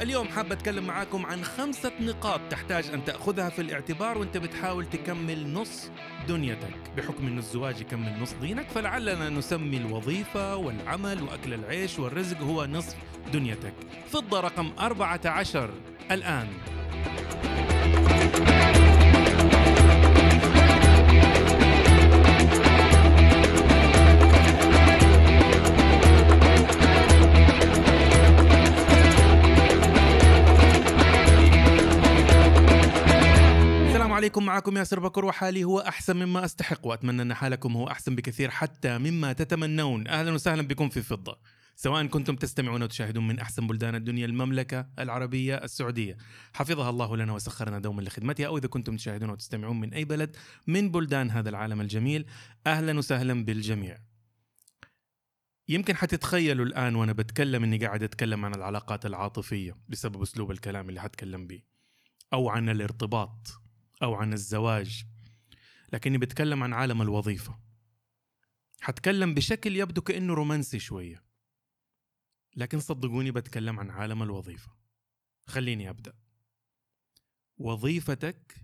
اليوم حاب أتكلم معاكم عن خمسة نقاط تحتاج أن تأخذها في الاعتبار وأنت بتحاول تكمل نص دنيتك. بحكم أن الزواج يكمل نص دينك فلعلنا نسمي الوظيفة والعمل وأكل العيش والرزق هو نصف دنيتك. فضة رقم 14 الآن. السلام عليكم معكم ياسر بكر وحالي هو أحسن مما أستحق وأتمنى أن حالكم هو أحسن بكثير حتى مما تتمنون. أهلا وسهلا بكم في فضة. سواء كنتم تستمعون وتشاهدون من أحسن بلدان الدنيا المملكة العربية السعودية. حفظها الله لنا وسخرنا دوما لخدمتها أو إذا كنتم تشاهدون وتستمعون من أي بلد من بلدان هذا العالم الجميل. أهلا وسهلا بالجميع. يمكن حتتخيلوا الآن وأنا بتكلم أني قاعد أتكلم عن العلاقات العاطفية بسبب أسلوب الكلام اللي حتكلم به أو عن الارتباط. أو عن الزواج لكني بتكلم عن عالم الوظيفة. حتكلم بشكل يبدو كأنه رومانسي شوية. لكن صدقوني بتكلم عن عالم الوظيفة. خليني أبدأ. وظيفتك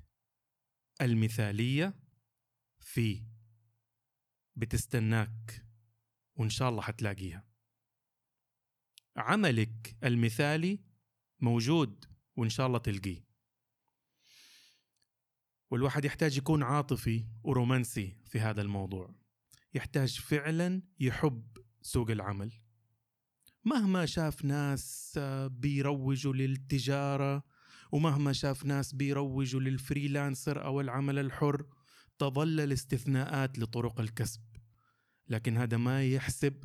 المثالية في بتستناك وإن شاء الله حتلاقيها. عملك المثالي موجود وإن شاء الله تلقيه. والواحد يحتاج يكون عاطفي ورومانسي في هذا الموضوع. يحتاج فعلا يحب سوق العمل. مهما شاف ناس بيروجوا للتجارة ومهما شاف ناس بيروجوا للفريلانسر أو العمل الحر تظل الاستثناءات لطرق الكسب. لكن هذا ما يحسب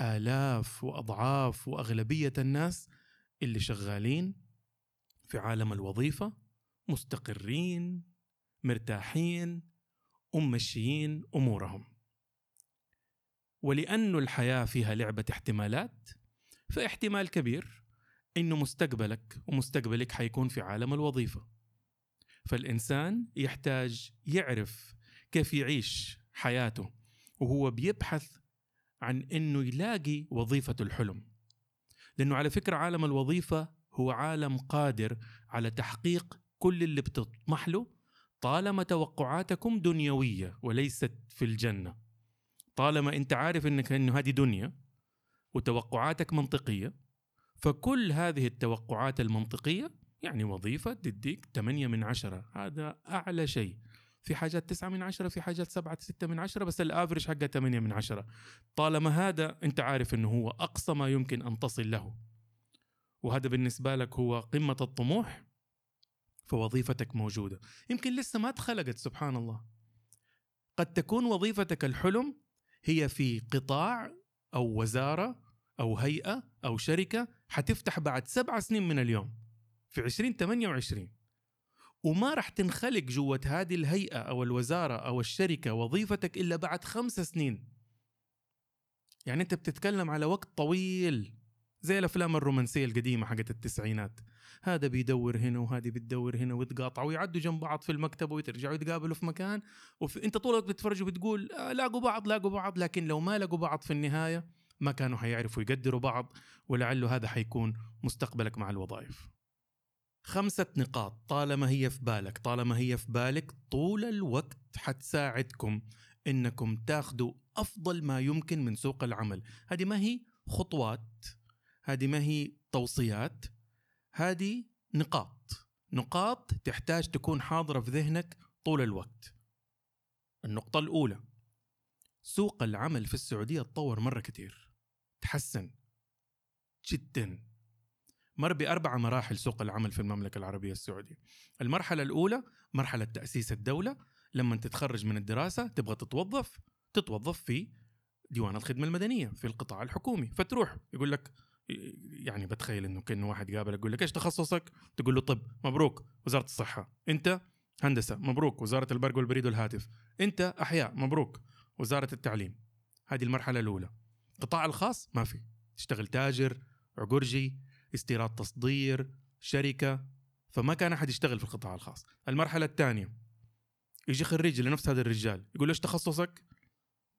آلاف وأضعاف وأغلبية الناس اللي شغالين في عالم الوظيفة مستقرين مرتاحين وممشيين أمورهم. ولأنه الحياة فيها لعبة احتمالات فاحتمال كبير انه مستقبلك ومستقبلك حيكون في عالم الوظيفة. فالإنسان يحتاج يعرف كيف يعيش حياته وهو بيبحث عن إنه يلاقي وظيفة الحلم. لأنه على فكرة عالم الوظيفة هو عالم قادر على تحقيق كل اللي بتطمح له طالما توقعاتكم دنيوية وليست في الجنة طالما أنت عارف إنك إنه هذه دنيا وتوقعاتك منطقية فكل هذه التوقعات المنطقية يعني وظيفة تديك 8 من عشرة هذا أعلى شيء. في حاجات 9 من عشرة في حاجات 7 6 من عشرة بس الافرج حقها 8 من عشرة. طالما هذا أنت عارف إنه هو أقصى ما يمكن أن تصل له. وهذا بالنسبة لك هو قمة الطموح فوظيفتك موجودة. يمكن لسه ما اتخلقت سبحان الله. قد تكون وظيفتك الحلم هي في قطاع أو وزارة أو هيئة أو شركة حتفتح بعد سبع سنين من اليوم في 2028 وما راح تنخلق جوة هذه الهيئة أو الوزارة أو الشركة وظيفتك إلا بعد خمس سنين. يعني أنت بتتكلم على وقت طويل. زي الأفلام الرومانسية القديمة حقت التسعينات. هذا بيدور هنا وهذه بتدور هنا ويتقاطعوا ويعدوا جنب بعض في المكتب ويرجعوا يتقابلوا في مكان وفي أنت طول الوقت بتتفرج وبتقول آه لاقوا بعض لاقوا بعض لكن لو ما لقوا بعض في النهاية ما كانوا حيعرفوا يقدروا بعض ولعله هذا حيكون مستقبلك مع الوظائف. خمسة نقاط. طالما هي في بالك طالما هي في بالك طول الوقت حتساعدكم إنكم تاخذوا أفضل ما يمكن من سوق العمل. هذه ما هي؟ خطوات هذه ما هي توصيات؟ هذه نقاط. نقاط تحتاج تكون حاضرة في ذهنك طول الوقت. النقطة الأولى. سوق العمل في السعودية تطور مرة كتير تحسن. جدا. مر بأربع مراحل سوق العمل في المملكة العربية السعودية. المرحلة الأولى مرحلة تأسيس الدولة. لما تتخرج من الدراسة تبغى تتوظف. تتوظف في ديوان الخدمة المدنية في القطاع الحكومي. فتروح يقول لك يعني بتخيل إنه كأنه واحد قابلك يقول لك إيش تخصصك؟ تقول له طب مبروك وزارة الصحة، أنت هندسة مبروك وزارة البرق والبريد والهاتف، أنت أحياء مبروك وزارة التعليم. هذه المرحلة الأولى. القطاع الخاص ما في، تشتغل تاجر، عقرجي، استيراد تصدير، شركة، فما كان أحد يشتغل في القطاع الخاص. المرحلة الثانية يجي خريج لنفس هذا الرجال يقول له إيش تخصصك؟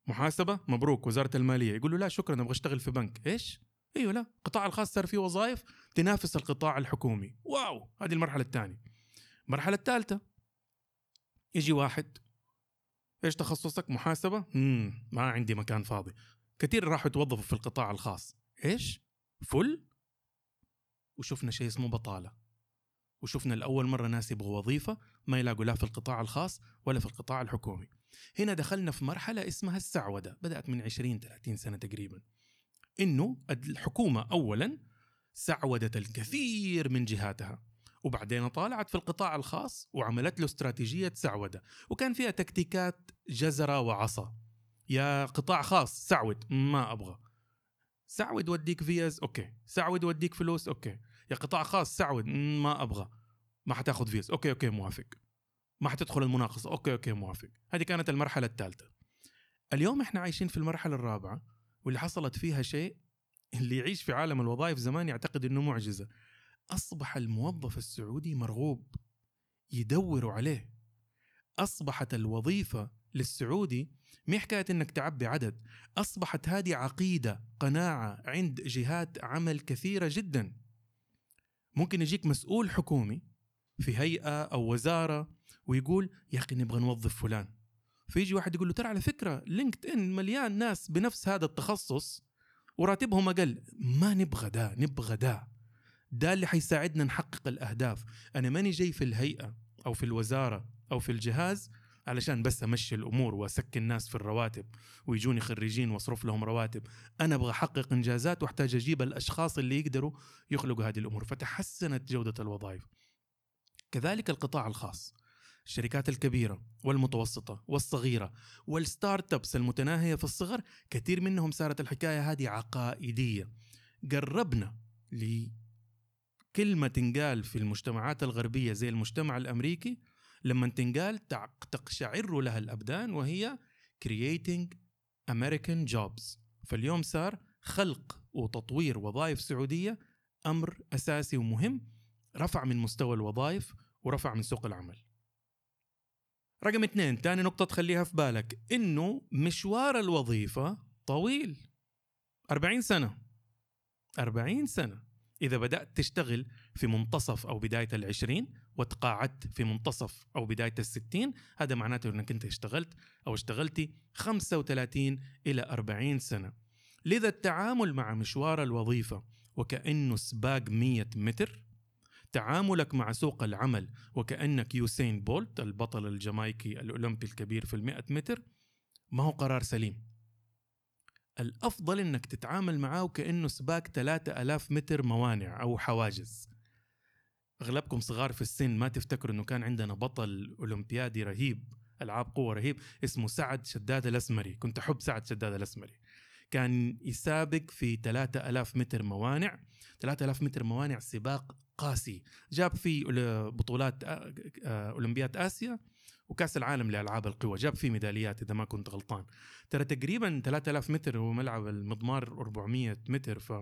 محاسبة مبروك وزارة المالية يقول له لا شكرا أبغى أشتغل في بنك إيش إيوه لا. القطاع الخاص صار فيه وظائف تنافس القطاع الحكومي. واو! هذه المرحلة الثانية. المرحلة الثالثة يجي واحد. إيش تخصصك؟ محاسبة؟ مم. ما عندي مكان فاضي. كثير راحوا يتوظفوا في القطاع الخاص. إيش؟ فل؟ وشفنا شيء اسمه بطالة. وشفنا لأول مرة ناس يبغوا وظيفة ما يلاقوا لا في القطاع الخاص ولا في القطاع الحكومي. هنا دخلنا في مرحلة اسمها السعودة. بدأت من 20 30 سنة تقريبا. إنه الحكومة اولا سعودت الكثير من جهاتها وبعدين طالعت في القطاع الخاص وعملت له استراتيجية سعودة وكان فيها تكتيكات جزرة وعصا. يا قطاع خاص سعود ما أبغى. سعود وديك فيز okay. سعود وديك فلوس okay. يا قطاع خاص سعود ما أبغى. ما حتاخذ فيز okay okay موافق. ما حتدخل المناقصة okay okay موافق. هذه كانت المرحلة الثالثة. اليوم إحنا عايشين في المرحلة الرابعة. واللي حصلت فيها شيء اللي يعيش في عالم الوظائف زمان يعتقد إنه معجزة. أصبح الموظف السعودي مرغوب يدوروا عليه. أصبحت الوظيفة للسعودي مي حكاية إنك تعبي عدد. أصبحت هذه عقيدة قناعة عند جهات عمل كثيرة جدا. ممكن يجيك مسؤول حكومي في هيئة أو وزارة ويقول يا أخي نبغى نوظف فلان. فيجي واحد يقول له ترى على فكرة لينكد ان مليان ناس بنفس هذا التخصص وراتبهم أقل. ما نبغى ده نبغى ده. ده اللي حيساعدنا نحقق الأهداف. أنا ماني جاي في الهيئة أو في الوزارة أو في الجهاز علشان بس أمشي الأمور وأسكن الناس في الرواتب ويجوني خريجين وأصرف لهم رواتب. أنا أبغى أحقق إنجازات وأحتاج أجيب الأشخاص اللي يقدروا يخلقوا هذه الأمور. فتحسنت جودة الوظائف. كذلك القطاع الخاص. الشركات الكبيرة والمتوسطة والصغيرة والستارت ابس المتناهية في الصغر كثير منهم صارت الحكاية هذه عقائدية. قربنا لكلمة تنقال في المجتمعات الغربية زي المجتمع الأمريكي لما تنقال تقشعر لها الأبدان وهي creating American jobs. فاليوم صار خلق وتطوير وظائف سعودية أمر أساسي ومهم رفع من مستوى الوظائف ورفع من سوق العمل. رقم اثنين تاني نقطة تخليها في بالك إنه مشوار الوظيفة طويل. 40 سنة. 40 سنة. إذا بدأت تشتغل في منتصف أو بداية العشرين وتقاعدت في منتصف أو بداية الستين هذا معناته أنك أنت اشتغلت أو اشتغلتي 35 إلى 40 سنة. لذا التعامل مع مشوار الوظيفة وكأنه سباق 100 متر تعاملك مع سوق العمل وكأنك يوسين بولت البطل الجامايكي الأولمبي الكبير في المئة متر ما هو قرار سليم. الأفضل أنك تتعامل معاه وكأنه سباق 3000 متر موانع أو حواجز. أغلبكم صغار في السن ما تفتكروا أنه كان عندنا بطل أولمبيادي رهيب ألعاب قوة رهيب اسمه سعد شداد الأسمري. كنت أحب سعد شداد الأسمري. كان يسابق في 3000 متر موانع. 3000 متر موانع سباق قاسي. جاب فيه بطولات اولمبياد آسيا وكأس العالم لألعاب القوى. جاب فيه ميداليات إذا ما كنت غلطان. ترى تقريبا 3000 متر هو ملعب المضمار 400 متر ف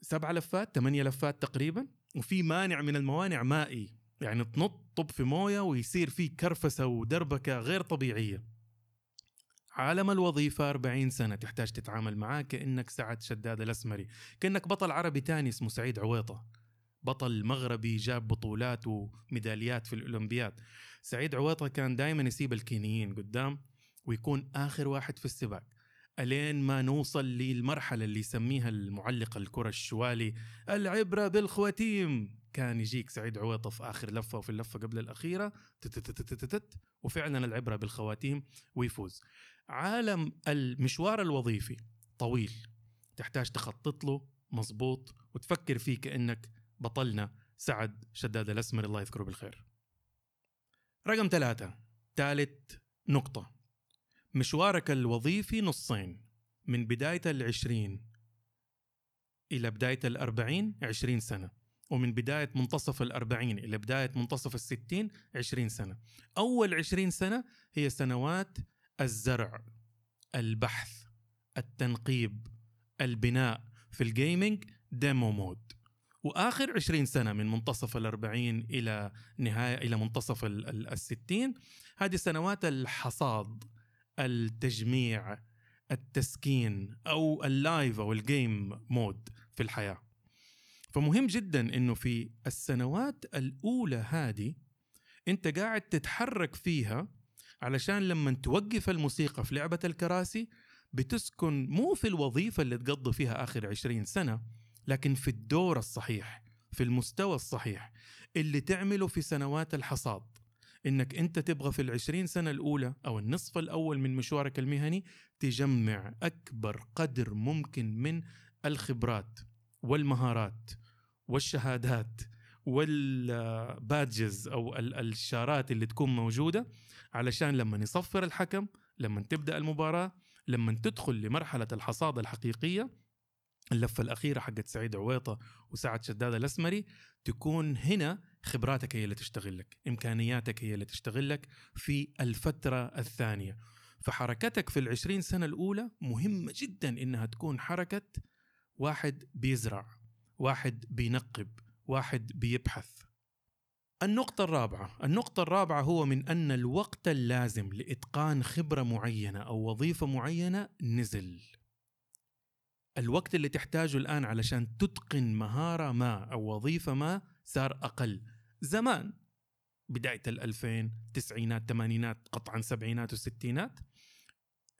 سبع لفات ثمانية لفات تقريبا. وفي مانع من الموانع مائي. يعني تنط طب في موية ويصير في كرفسة ودربكة غير طبيعية. عالم الوظيفة 40 سنة تحتاج تتعامل معاه كأنك سعد شداد الأسمري كأنك بطل عربي تاني اسمه سعيد عويطة. بطل مغربي جاب بطولات وميداليات في الأولمبياد. سعيد عويطة كان دائما يسيب الكينيين قدام ويكون آخر واحد في السباق ألين ما نوصل للمرحلة اللي يسميها المعلق الكرة الشوالي العبرة بالخواتيم. كان يجيك سعيد عويطة في آخر لفة وفي اللفة قبل الأخيرة وفعلا العبرة بالخواتيم ويفوز. عالم المشوار الوظيفي طويل تحتاج تخطط له مظبوط وتفكر فيه كأنك بطلنا. سعد شداد الأسمر الله يذكره بالخير. رقم ثلاثة ثالث نقطة. مشوارك الوظيفي نصين من بداية العشرين إلى بداية الأربعين عشرين سنة. ومن بداية منتصف الأربعين إلى بداية منتصف الستين عشرين سنة. أول عشرين سنة هي سنوات الزرع البحث التنقيب البناء في ال gaming demo mode وآخر 20 سنة من منتصف الأربعين إلى نهاية إلى منتصف الستين هذه سنوات الحصاد التجميع التسكين أو ال live أو ال game mode في الحياة. فمهم جدا إنه في السنوات الأولى هذه أنت قاعد تتحرك فيها علشان لما توقف الموسيقى في لعبة الكراسي بتسكن مو في الوظيفة اللي تقضي فيها آخر 20 سنة لكن في الدور الصحيح في المستوى الصحيح اللي تعمله في سنوات الحصاد. إنك أنت تبغى في العشرين سنة الأولى أو النصف الأول من مشوارك المهني تجمع أكبر قدر ممكن من الخبرات والمهارات. والشهادات والبادجز أو الشارات اللي تكون موجودة علشان لما يصفر الحكم لما تبدأ المباراة لما تدخل لمرحلة الحصاد الحقيقية اللفة الأخيرة حقت سعيد عويطة وسعد شداد الأسمري تكون هنا خبراتك هي اللي تشتغل لك إمكانياتك هي اللي تشتغل لك في الفترة الثانية. فحركتك في العشرين سنة الأولى مهمة جدا إنها تكون حركة واحد بيزرع. واحد بينقب واحد بيبحث النقطة الرابعة، النقطة الرابعة هو من أن الوقت اللازم لإتقان خبرة معينة أو وظيفة معينة نزل. الوقت اللي تحتاجه الآن علشان تتقن مهارة ما أو وظيفة ما صار أقل. زمان بداية الألفين تسعينات تمانينات قطعا سبعينات وستينات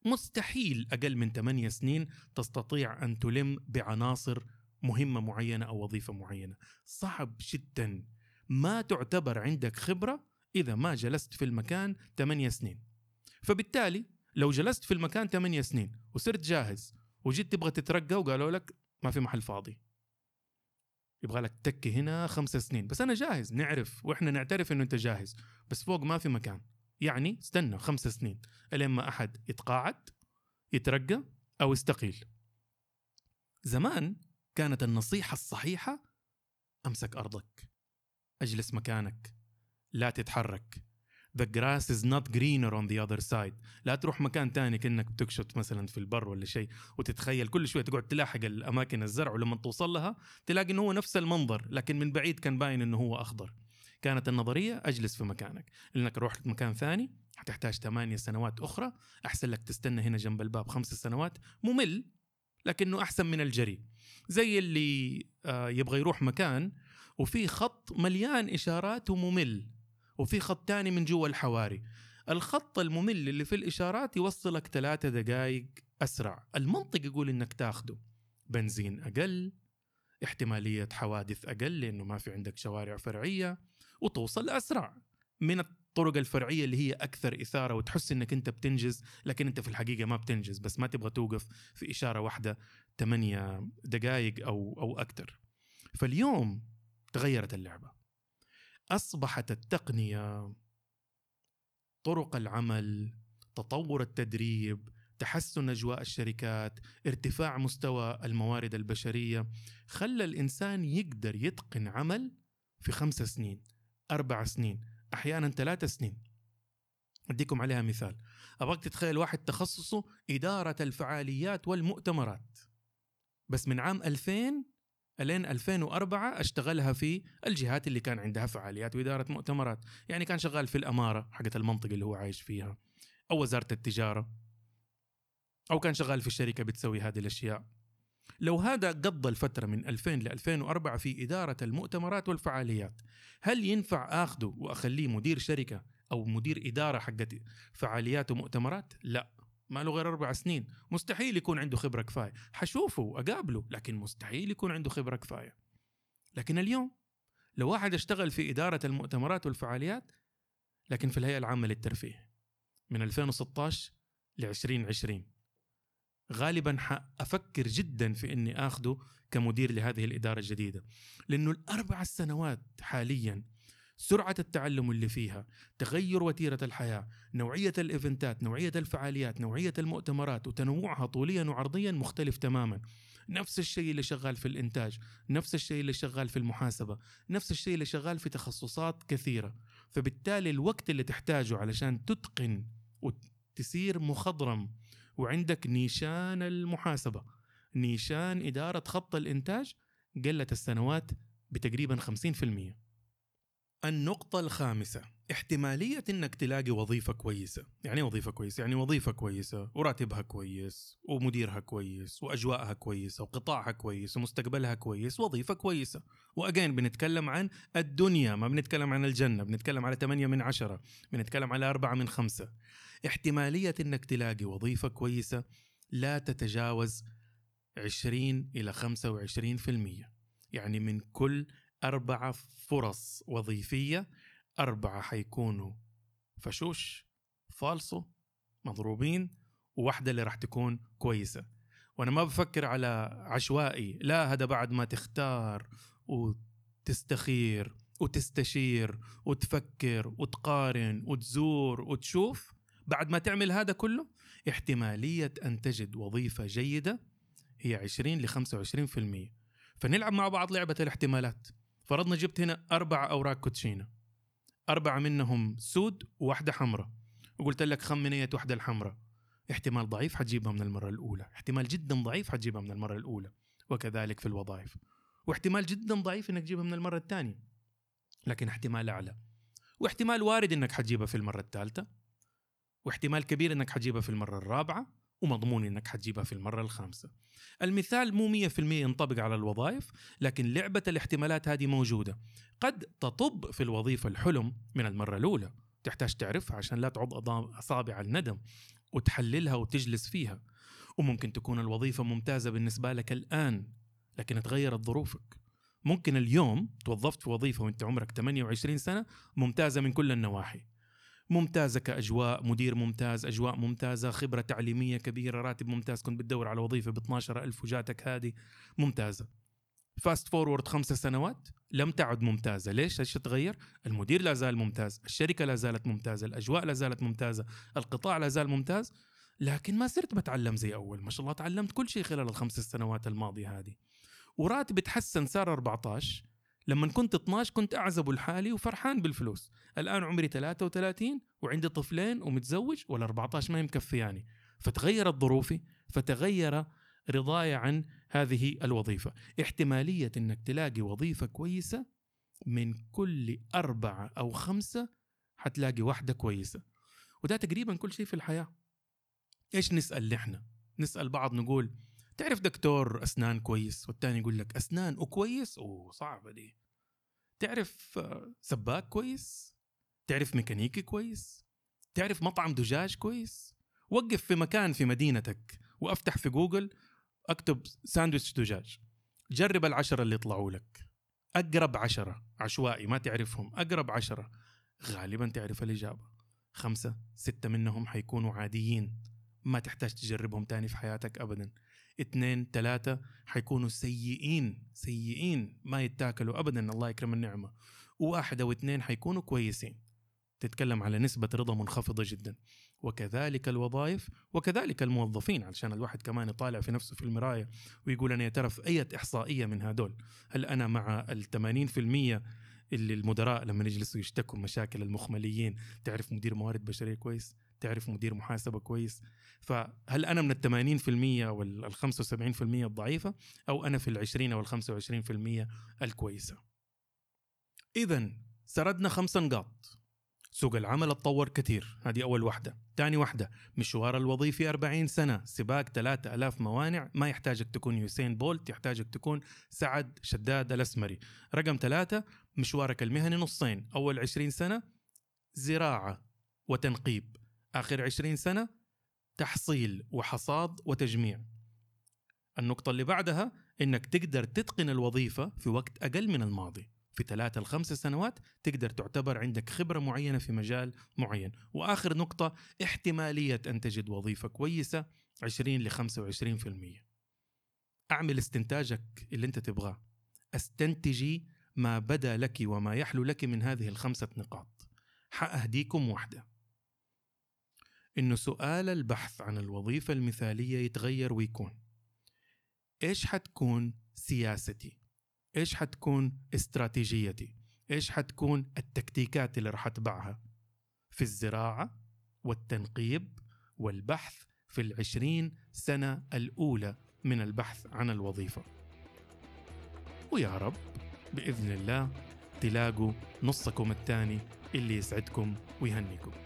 مستحيل أقل من ثمانية سنين تستطيع أن تلم بعناصر مهمة معينة أو وظيفة معينة. صعب جدا. ما تعتبر عندك خبرة إذا ما جلست في المكان 8 سنين. فبالتالي لو جلست في المكان 8 سنين وصرت جاهز وجيت تبغى تترقى وقالوا لك ما في محل فاضي. يبغى لك تكي هنا خمس سنين. بس أنا جاهز نعرف وإحنا نعترف إنه أنت جاهز. بس فوق ما في مكان. يعني استنى خمس سنين إلين ما أحد يتقاعد يترقى أو يستقيل. زمان كانت النصيحة الصحيحة؟ أمسك أرضك. أجلس مكانك. لا تتحرك. The grass is not greener on the other side. لا تروح مكان تاني كأنك بتكشط مثلا في البر ولا شيء وتتخيل كل شوية تقعد تلاحق الأماكن الزرع ولما توصل لها تلاقي إنه هو نفس المنظر لكن من بعيد كان باين إنه هو أخضر. كانت النظرية أجلس في مكانك. لأنك رحت مكان ثاني حتحتاج ثمانية سنوات أخرى. أحسن لك تستنى هنا جنب الباب خمس سنوات. ممل. لكنه أحسن من الجري زي اللي آه، يبغى يروح مكان وفي خط مليان إشارات وممل وفي خط تاني من جوا الحواري. الخط الممل اللي في الإشارات يوصلك ثلاثة دقائق أسرع. المنطق يقول إنك تاخده. بنزين أقل احتمالية حوادث أقل لأنه ما في عندك شوارع فرعية وتوصل أسرع. من الطرق الفرعية اللي هي أكثر إثارة وتحس إنك أنت بتنجز لكن أنت في الحقيقة ما بتنجز بس ما تبغى توقف في إشارة واحدة ثمانية دقائق أو أو أكثر. فاليوم تغيرت اللعبة. أصبحت التقنية طرق العمل تطور التدريب تحسن أجواء الشركات ارتفاع مستوى الموارد البشرية خلى الإنسان يقدر يتقن عمل في خمس سنين أربع سنين. أحيانا ثلاث سنين. أديكم عليها مثال. أبغاك تتخيل واحد تخصصه إدارة الفعاليات والمؤتمرات. بس من عام 2000 لين 2004 أشتغلها في الجهات اللي كان عندها فعاليات وإدارة مؤتمرات. يعني كان شغال في الأمارة حقت المنطقة اللي هو عايش فيها أو وزارة التجارة أو كان شغال في الشركة بتسوي هذه الأشياء. لو هذا قضى الفترة من 2000 ل 2004 في إدارة المؤتمرات والفعاليات هل ينفع أخذه وأخليه مدير شركة أو مدير إدارة حقت فعاليات ومؤتمرات؟ لا ما له غير أربع سنين. مستحيل يكون عنده خبرة كفاية. حشوفه وأقابله لكن مستحيل يكون عنده خبرة كفاية. لكن اليوم لو واحد اشتغل في إدارة المؤتمرات والفعاليات لكن في الهيئة العامة للترفيه من 2016 ل 2020 غالبا حأفكر جدا في إني آخذه كمدير لهذه الإدارة الجديدة لأنه الأربع سنوات حاليا سرعة التعلم اللي فيها تغير وتيرة الحياة نوعية الإيفنتات نوعية الفعاليات نوعية المؤتمرات وتنوعها طوليا وعرضيا مختلف تماما. نفس الشيء اللي شغال في الإنتاج نفس الشيء اللي شغال في المحاسبة نفس الشيء اللي شغال في تخصصات كثيرة. فبالتالي الوقت اللي تحتاجه علشان تتقن وتسير مخضرم وعندك نيشان المحاسبة. نيشان إدارة خط الإنتاج قلت السنوات بتقريبا 50% النقطة الخامسة احتمالية إنك تلاقي وظيفة كويسة، يعني إيه وظيفة كويسة؟ يعني وظيفة كويسة وراتبها كويس ومديرها كويس وأجواءها كويسة وقطاعها كويس ومستقبلها كويس، وظيفة كويسة، وأجين بنتكلم عن الدنيا ما بنتكلم عن الجنة، بنتكلم على 8 من عشرة، بنتكلم على أربعة من خمسة. احتمالية إنك تلاقي وظيفة كويسة لا تتجاوز 20 إلى 25% يعني من كل أربعة فرص وظيفية أربعة حيكونوا فشوش فالصو مضروبين وواحدة اللي راح تكون كويسة. وأنا ما بفكر على عشوائي لا هذا بعد ما تختار وتستخير وتستشير وتفكر وتقارن وتزور وتشوف. بعد ما تعمل هذا كله احتمالية أن تجد وظيفة جيدة هي 20 ل 25% فنلعب مع بعض لعبة الاحتمالات. فرضنا جبت هنا أربع أوراق كوتشينة. أربعة منهم سود وواحدة حمراء. وقلت لك خمن أية واحدة الحمراء. احتمال ضعيف حتجيبها من المرة الأولى. احتمال جدا ضعيف حتجيبها من المرة الأولى. وكذلك في الوظائف. واحتمال جدا ضعيف إنك تجيبها من المرة الثانية. لكن احتمال أعلى. واحتمال وارد إنك حتجيبها في المرة الثالثة. واحتمال كبير إنك حتجيبها في المرة الرابعة. ومضمون إنك حتجيبها في المرة الخامسة. المثال مو 100% ينطبق على الوظائف، لكن لعبة الاحتمالات هذه موجودة. قد تطب في الوظيفة الحلم من المرة الأولى، تحتاج تعرفها عشان لا تعض أصابع الندم وتحللها وتجلس فيها. وممكن تكون الوظيفة ممتازة بالنسبة لك الآن، لكن تغيرت ظروفك. ممكن اليوم توظفت في وظيفة وأنت عمرك 28 سنة ممتازة من كل النواحي. ممتازة كأجواء مدير ممتاز أجواء ممتازة خبرة تعليمية كبيرة راتب ممتاز كنت بتدور على وظيفة ب 12000 وجاتك هذه. ممتازة. fast forward خمسة سنوات لم تعد ممتازة. ليش؟ إيش تغير؟ المدير لا زال ممتاز الشركة لا زالت ممتازة الأجواء لا زالت ممتازة القطاع لا زال ممتاز لكن ما صرت بتعلم زي أول. ما شاء الله تعلمت كل شيء خلال الخمس سنوات الماضية هذه. وراتب تحسن صار 14 لما كنت 12 كنت أعزب لحالي وفرحان بالفلوس. الآن عمري 33 وعندي طفلين ومتزوج وال 14 ما هي مكفياني فتغيرت ظروفي فتغير رضاي عن هذه الوظيفة. احتمالية إنك تلاقي وظيفة كويسة من كل أربعة أو خمسة حتلاقي واحدة كويسة. وده تقريبا كل شيء في الحياة. إيش نسأل نحن؟ نسأل بعض نقول تعرف دكتور أسنان كويس؟ والتاني يقول لك أسنان وكويس؟ وصعبه دي. تعرف سباك كويس؟ تعرف ميكانيكي كويس؟ تعرف مطعم دجاج كويس؟ وقف في مكان في مدينتك وأفتح في جوجل أكتب ساندويتش دجاج. جرب العشرة اللي يطلعوا لك. أقرب عشرة عشوائي ما تعرفهم أقرب عشرة. غالبا تعرف الإجابة. خمسة ستة منهم حيكونوا عاديين. ما تحتاج تجربهم تاني في حياتك أبدا. اثنين ثلاثة حيكونوا سيئين سيئين ما يتاكلوا أبدا الله يكرم النعمة. وواحد أو اثنين حيكونوا كويسين. تتكلم على نسبة رضا منخفضة جدا. وكذلك الوظائف وكذلك الموظفين علشان الواحد كمان يطالع في نفسه في المراية ويقول أنا يا ترى في أي إحصائية من هدول هل أنا مع الثمانين في المية اللي المدراء لما يجلسوا يشتكوا مشاكل المخمليين؟ تعرف مدير موارد بشرية كويس؟ تعرف مدير محاسبة كويس. فهل أنا من والخمسة وسبعين في المية الضعيفة أو أنا في أو الخمسة وعشرين في المية الكويسة؟ إذا سردنا خمس نقاط. سوق العمل اتطور كثير. هذه أول واحدة. ثاني واحدة مشوار الوظيفي 40 سنة. سباق 3000 موانع. ما يحتاجك تكون يوسين بولت يحتاجك تكون سعد شداد الأسمري. رقم ثلاثة مشوارك المهني نصين. أول 20 سنة زراعة وتنقيب. آخر 20 سنة تحصيل وحصاد وتجميع. النقطة اللي بعدها إنك تقدر تتقن الوظيفة في وقت أقل من الماضي. في ثلاثة لخمس سنوات تقدر تعتبر عندك خبرة معينة في مجال معين. وآخر نقطة احتمالية أن تجد وظيفة كويسة 20 ل 25% أعمل استنتاجك اللي أنت تبغاه. استنتجي ما بدا لك وما يحلو لك من هذه الخمسة نقاط. حأهديكم واحدة. إنه سؤال البحث عن الوظيفة المثالية يتغير ويكون. إيش حتكون سياستي؟ إيش حتكون استراتيجيتي؟ إيش حتكون التكتيكات اللي راح أتبعها؟ في الزراعة والتنقيب والبحث في العشرين سنة الأولى من البحث عن الوظيفة. ويا رب بإذن الله تلاقوا نصكم الثاني اللي يسعدكم ويهنيكم.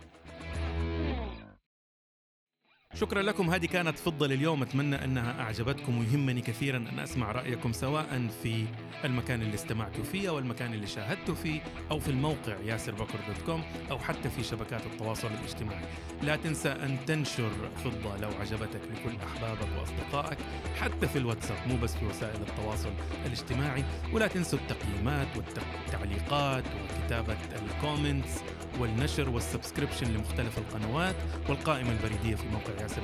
شكرا لكم. هذه كانت فضل اليوم. أتمنى أنها أعجبتكم ويهمني كثيرا أن أسمع رأيكم سواء في المكان اللي استمعتوا فيه أو المكان اللي شاهدتوا فيه أو في الموقع ياسر بكر dot com أو حتى في شبكات التواصل الاجتماعي. لا تنسى أن تنشر فضة لو عجبتك لكل أحبابك وأصدقائك حتى في الواتساب مو بس في وسائل التواصل الاجتماعي. ولا تنسوا التقييمات والتعليقات وكتابة ال comments والنشر وال subscription لمختلف القنوات والقائمة البريدية في موقع ياسر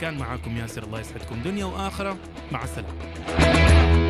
كان معاكم ياسر الله يسعدكم. دنيا وآخرة مع السلامة.